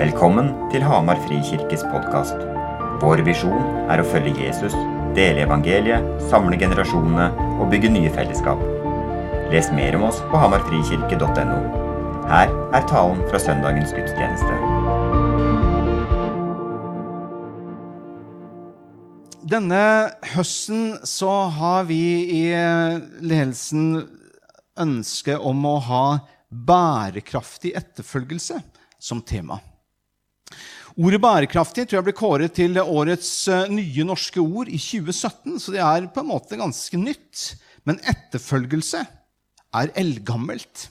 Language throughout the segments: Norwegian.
Velkommen til Hamar Frikirkes podkast. Vår visjon er å følge Jesus, dele evangeliet, samle generasjonene og bygge nye fellesskap. Les mer om oss på hamarfrikirke.no. Her er talen fra søndagens gudstjeneste. Denne høsten så har vi i ledelsen ønske om å ha bærekraftig etterfølgelse som tema. Ordet 'bærekraftig' tror jeg ble kåret til årets eh, nye norske ord i 2017, så det er på en måte ganske nytt. Men etterfølgelse er eldgammelt.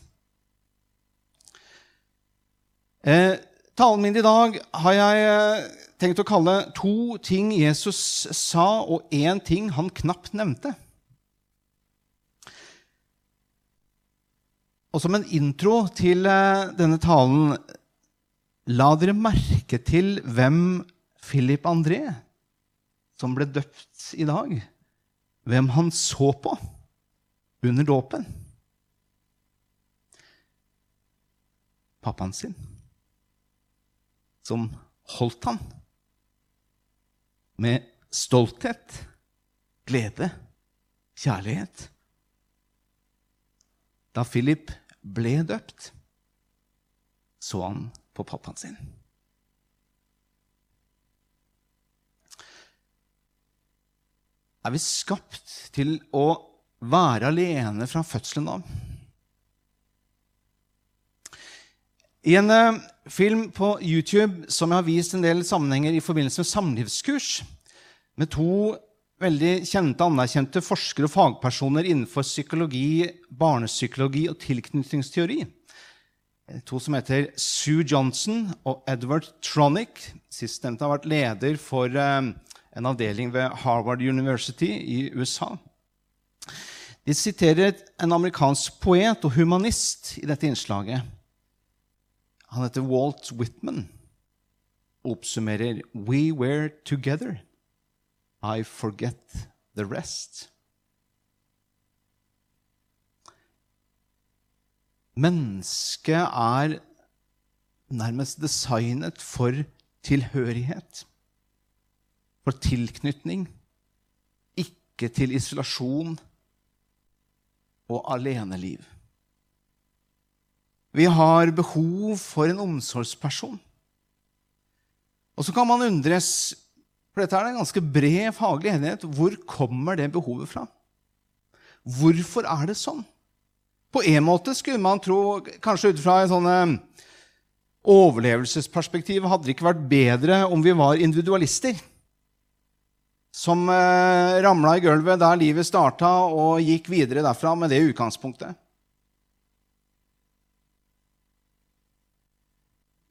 Eh, talen min i dag har jeg eh, tenkt å kalle to ting Jesus sa, og én ting han knapt nevnte. Og som en intro til eh, denne talen La dere merke til hvem Philip André, som ble døpt i dag, hvem han så på under dåpen. Pappaen sin, som holdt han med stolthet, glede, kjærlighet. Da Philip ble døpt, så han på pappaen sin. Er vi skapt til å være alene fra fødselen av? I en uh, film på YouTube som jeg har vist en del sammenhenger i forbindelse med samlivskurs, med to veldig kjente, anerkjente forskere og fagpersoner innenfor psykologi, barnepsykologi og tilknytningsteori, to som heter Sue Johnson og Edward Tronick. Sistnevnte har vært leder for eh, en avdeling ved Harvard University i USA. De siterer en amerikansk poet og humanist i dette innslaget. Han heter Walt Whitman oppsummerer We were together. I forget the rest. Mennesket er nærmest designet for tilhørighet, for tilknytning, ikke til isolasjon og aleneliv. Vi har behov for en omsorgsperson. Og så kan man undres, for dette er en ganske bred faglig enighet, hvor kommer det behovet fra? Hvorfor er det sånn? På en måte skulle man tro, kanskje ut fra en sånn eh, overlevelsesperspektiv, hadde det ikke vært bedre om vi var individualister. Som eh, ramla i gulvet der livet starta, og gikk videre derfra med det utgangspunktet.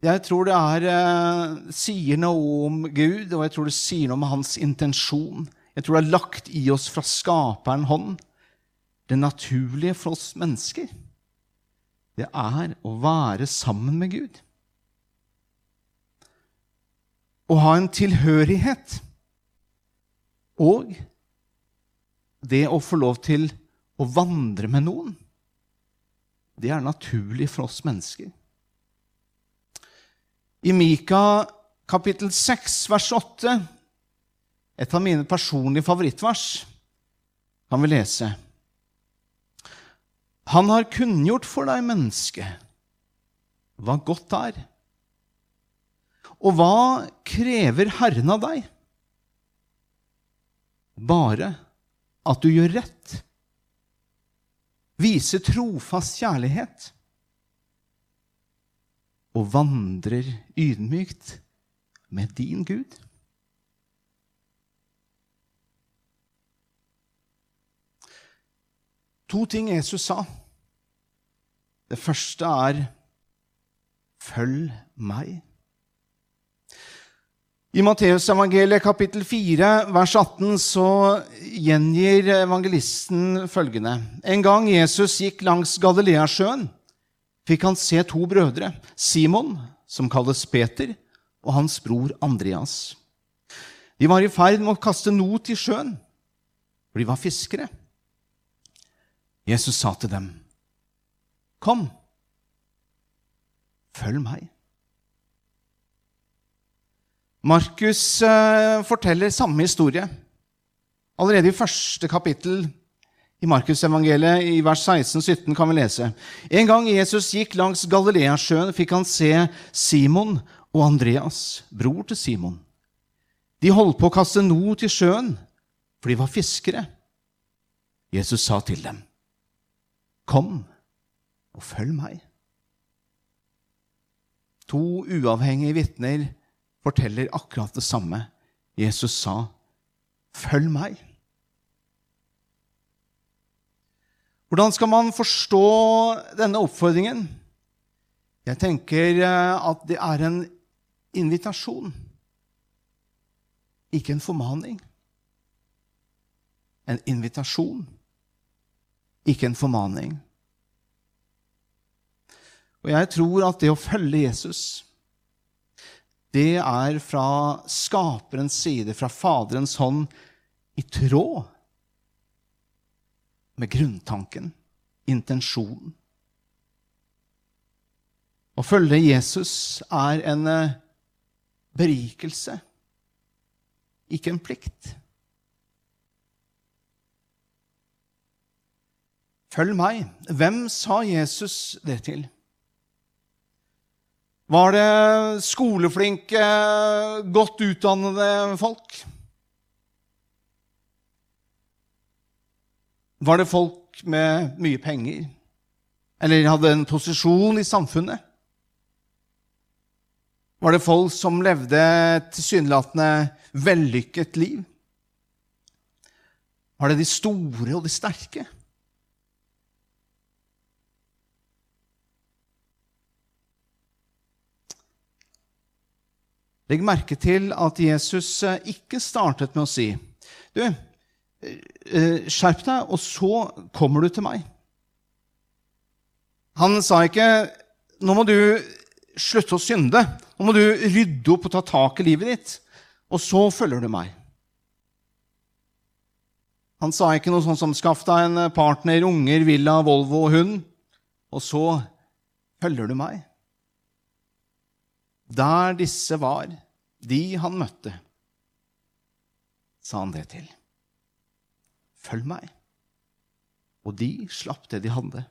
Jeg tror det er, eh, sier noe om Gud, og jeg tror det sier noe om hans intensjon. Jeg tror det er lagt i oss fra skaperen hånd det naturlige for oss mennesker, det er å være sammen med Gud. Å ha en tilhørighet. Og det å få lov til å vandre med noen. Det er naturlig for oss mennesker. I Mika kapittel 6, vers 8, et av mine personlige favorittvers, kan vi lese han har kunngjort for deg, menneske, hva godt er. Og hva krever Herren av deg? Bare at du gjør rett, viser trofast kjærlighet og vandrer ydmykt med din Gud. To ting Jesus sa. Det første er 'følg meg'. I Matteusevangeliet kapittel 4, vers 18, så gjengir evangelisten følgende.: En gang Jesus gikk langs Galileasjøen, fikk han se to brødre, Simon, som kalles Peter, og hans bror Andreas. De var i ferd med å kaste not i sjøen, for de var fiskere. Jesus sa til dem, 'Kom, følg meg.' Markus eh, forteller samme historie. Allerede i første kapittel i Markusevangeliet, i vers 16-17, kan vi lese. En gang Jesus gikk langs Galileasjøen, fikk han se Simon og Andreas, bror til Simon. De holdt på å kaste noe til sjøen, for de var fiskere. Jesus sa til dem, Kom og følg meg. To uavhengige vitner forteller akkurat det samme. Jesus sa, Følg meg. Hvordan skal man forstå denne oppfordringen? Jeg tenker eh, at det er en invitasjon, ikke en formaning. En invitasjon, ikke en formaning. Og jeg tror at det å følge Jesus, det er fra skaperens side, fra Faderens hånd, i tråd med grunntanken, intensjonen. Å følge Jesus er en eh, berikelse, ikke en plikt. Følg meg. Hvem sa Jesus det til? Var det skoleflinke, godt utdannede folk? Var det folk med mye penger? Eller hadde en posisjon i samfunnet? Var det folk som levde et tilsynelatende vellykket liv? Var det de store og de sterke? Legg merke til at Jesus eh, ikke startet med å si Du, Eh, skjerp deg, og så kommer du til meg. Han sa ikke nå må du slutte å synde. Nå må du rydde opp og ta tak i livet ditt. Og så følger du meg. Han sa ikke noe sånt som 'skaff deg en partner, unger, villa, Volvo og hund', og så følger du meg. Der disse var, de han møtte, sa han det til. Følg meg. Og de slapp det de hadde,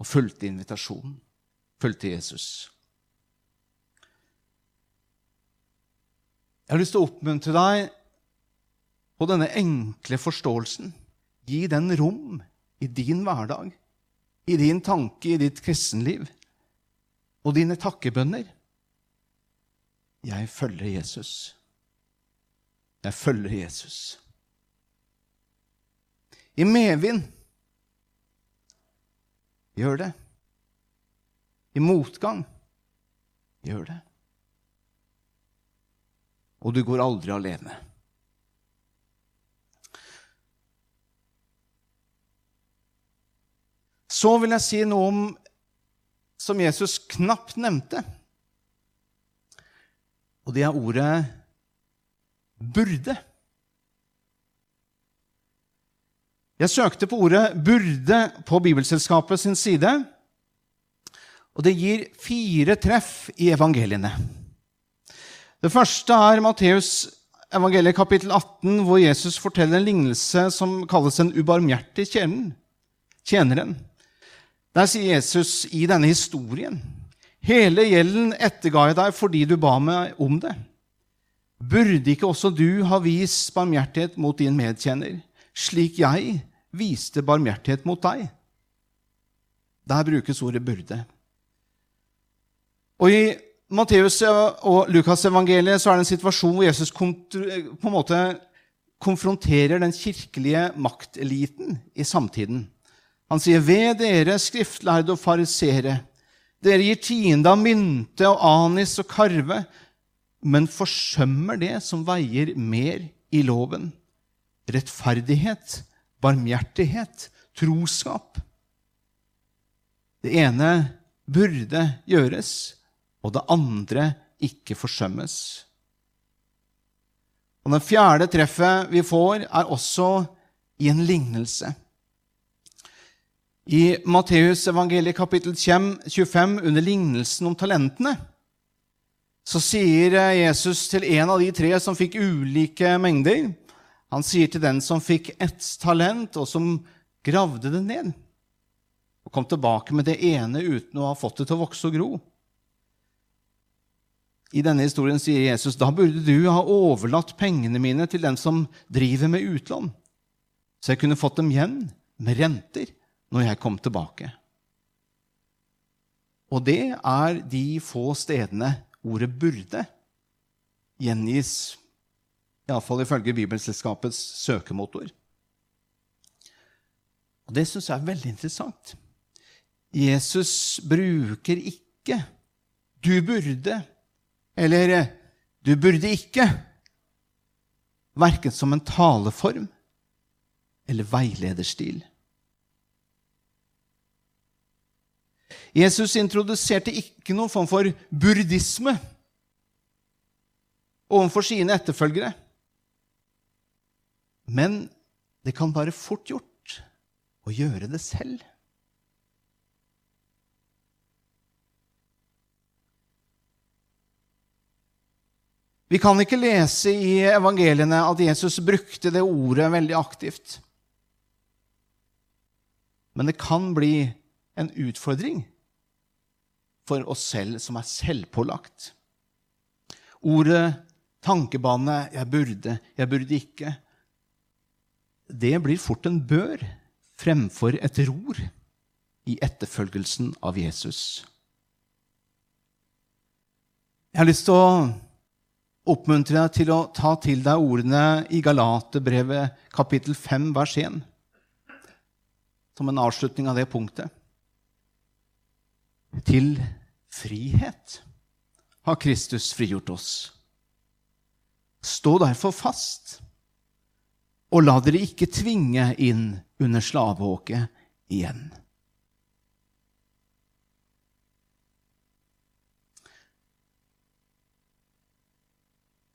og fulgte invitasjonen. Fulgte Jesus. Jeg har lyst til å oppmuntre deg på denne enkle forståelsen. Gi den rom i din hverdag, i din tanke, i ditt kristenliv og dine takkebønner. Jeg følger Jesus. Jeg følger Jesus i medvind. Gjør det. I motgang. Gjør det. Og du går aldri alene. Så vil jeg si noe om som Jesus knapt nevnte. Og det er ordet 'burde'. Jeg søkte på ordet 'burde' på Bibelselskapet sin side, og det gir fire treff i evangeliene. Det første er Matteus evangeliet kapittel 18, hvor Jesus forteller en lignelse som kalles en ubarmhjertig tjeneren. Der sier Jesus i denne historien Hele gjelden etterga jeg deg fordi du ba meg om det. Burde ikke også du ha vist barmhjertighet mot din medkjenner, slik jeg viste barmhjertighet mot deg. Der brukes ordet 'burde'. Og I Matteus og Lukas-evangeliet er det en situasjon hvor Jesus på en måte konfronterer den kirkelige makteliten i samtiden. Han sier, 'Ved dere skriftlærde og farisere, dere gir tiende av mynte og anis og karve,' 'men forsømmer det som veier mer i loven.' Rettferdighet, barmhjertighet, troskap. Det ene burde gjøres, og det andre ikke forsømmes. Og Det fjerde treffet vi får, er også i en lignelse. I Matteus evangeliet kapittel 25, under lignelsen om talentene, så sier Jesus til en av de tre som fikk ulike mengder Han sier til den som fikk ett talent, og som gravde det ned, og kom tilbake med det ene uten å ha fått det til å vokse og gro. I denne historien sier Jesus da burde du ha overlatt pengene mine til den som driver med utlån, så jeg kunne fått dem igjen med renter når jeg kom tilbake. Og det er de få stedene ordet 'burde' gjengis, iallfall ifølge Bibelselskapets søkemotor. Og Det syns jeg er veldig interessant. Jesus bruker ikke 'du burde' eller 'du burde ikke', verken som en taleform eller veilederstil. Jesus introduserte ikke noen form for burdisme overfor sine etterfølgere. Men det kan være fort gjort å gjøre det selv. Vi kan ikke lese i evangeliene at Jesus brukte det ordet veldig aktivt. Men det kan bli en utfordring for oss selv som er selvpålagt. Ordet, tankebane 'jeg burde', 'jeg burde ikke', det blir fort en bør fremfor et ror i etterfølgelsen av Jesus. Jeg har lyst til å oppmuntre deg til å ta til deg ordene i Galaterbrevet kapittel 5, vers 1, som en avslutning av det punktet. Til frihet har Kristus frigjort oss. Stå derfor fast, og la dere ikke tvinge inn under slaveåket igjen.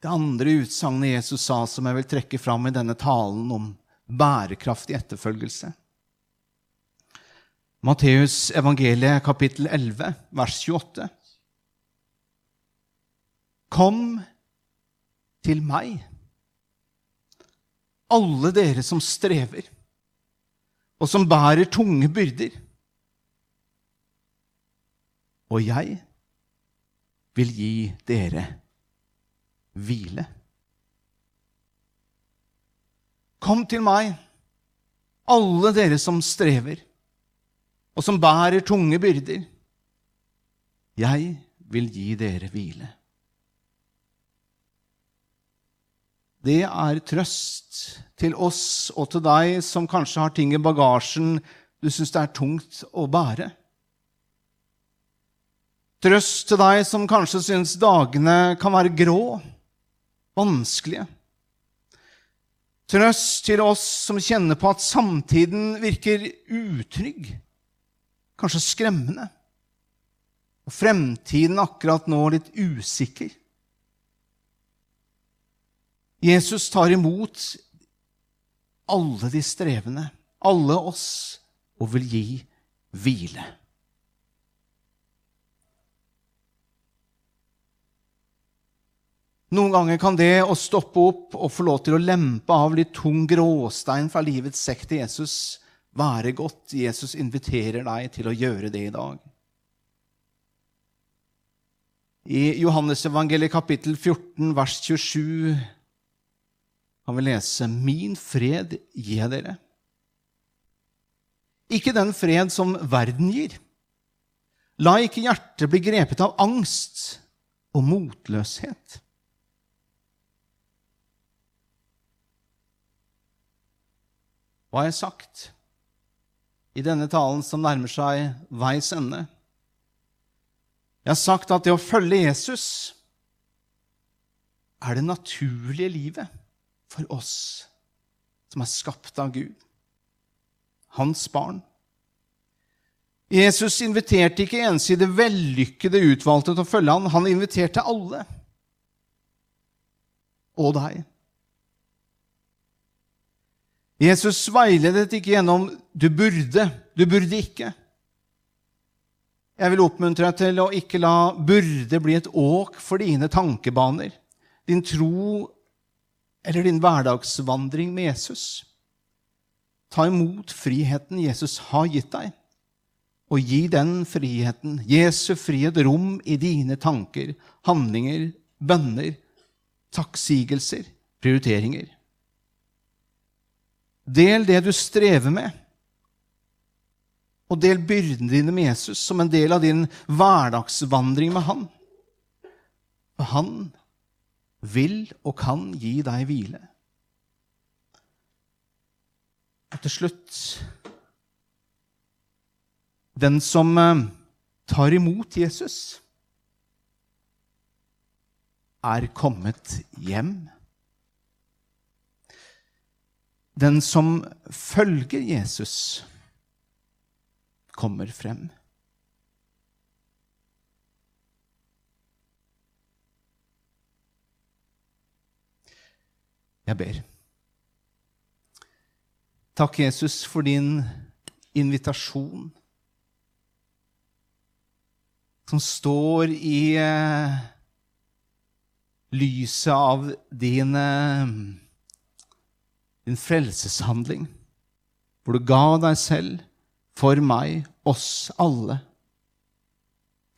Det andre utsagnet Jesus sa, som jeg vil trekke fram i denne talen om bærekraftig etterfølgelse, Matteus evangeliet kapittel 11, vers 28. Kom til meg, alle dere som strever, og som bærer tunge byrder, og jeg vil gi dere hvile. Kom til meg, alle dere som strever og som bærer tunge byrder. Jeg vil gi dere hvile. Det er trøst til oss og til deg som kanskje har ting i bagasjen du syns det er tungt å bære. Trøst til deg som kanskje syns dagene kan være grå, vanskelige. Trøst til oss som kjenner på at samtiden virker utrygg kanskje skremmende. Og fremtiden akkurat nå litt usikker. Jesus tar imot alle de strevende, alle oss, og vil gi hvile. Noen ganger kan det å stoppe opp og få lov til å lempe av litt tung gråstein fra livets sekk til Jesus være godt. Jesus inviterer deg til å gjøre det i dag. I Johannesevangeliet kapittel 14, vers 27 kan vi lese Min fred gir dere. Ikke den fred som verden gir. La ikke hjertet bli grepet av angst og motløshet. Hva har jeg sagt? I denne talen som nærmer seg veis ende. Jeg har sagt at det å følge Jesus er det naturlige livet for oss som er skapt av Gud, hans barn. Jesus inviterte ikke ensidig vellykkede utvalgte til å følge ham. Han inviterte alle. Og deg. Jesus veiledet ikke gjennom 'du burde', 'du burde ikke'. Jeg vil oppmuntre deg til å ikke la burde bli et åk for dine tankebaner, din tro eller din hverdagsvandring med Jesus. Ta imot friheten Jesus har gitt deg, og gi den friheten, Jesu frihet, rom i dine tanker, handlinger, bønner, takksigelser, prioriteringer. Del det du strever med, og del byrdene dine med Jesus som en del av din hverdagsvandring med Han. For Han vil og kan gi deg hvile. Og til slutt Den som eh, tar imot Jesus, er kommet hjem. Den som følger Jesus, kommer frem. Jeg ber. Takk, Jesus, for din invitasjon, som står i eh, lyset av din, eh, din frelseshandling, hvor du ga deg selv for meg, oss alle,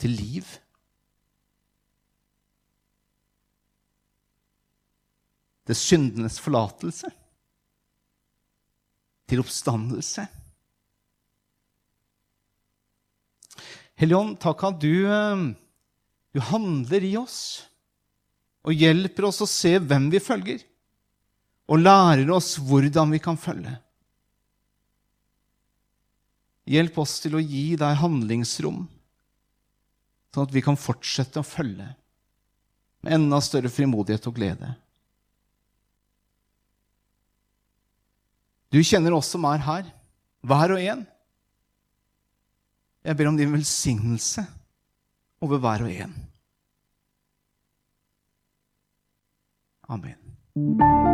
til liv. Til syndenes forlatelse. Til oppstandelse. Helligånd, takk at du, eh, du handler i oss og hjelper oss å se hvem vi følger, og lærer oss hvordan vi kan følge. Hjelp oss til å gi deg handlingsrom, sånn at vi kan fortsette å følge med enda større frimodighet og glede. Du kjenner oss som er her, hver og en. Jeg ber om din velsignelse over hver og en. Amen.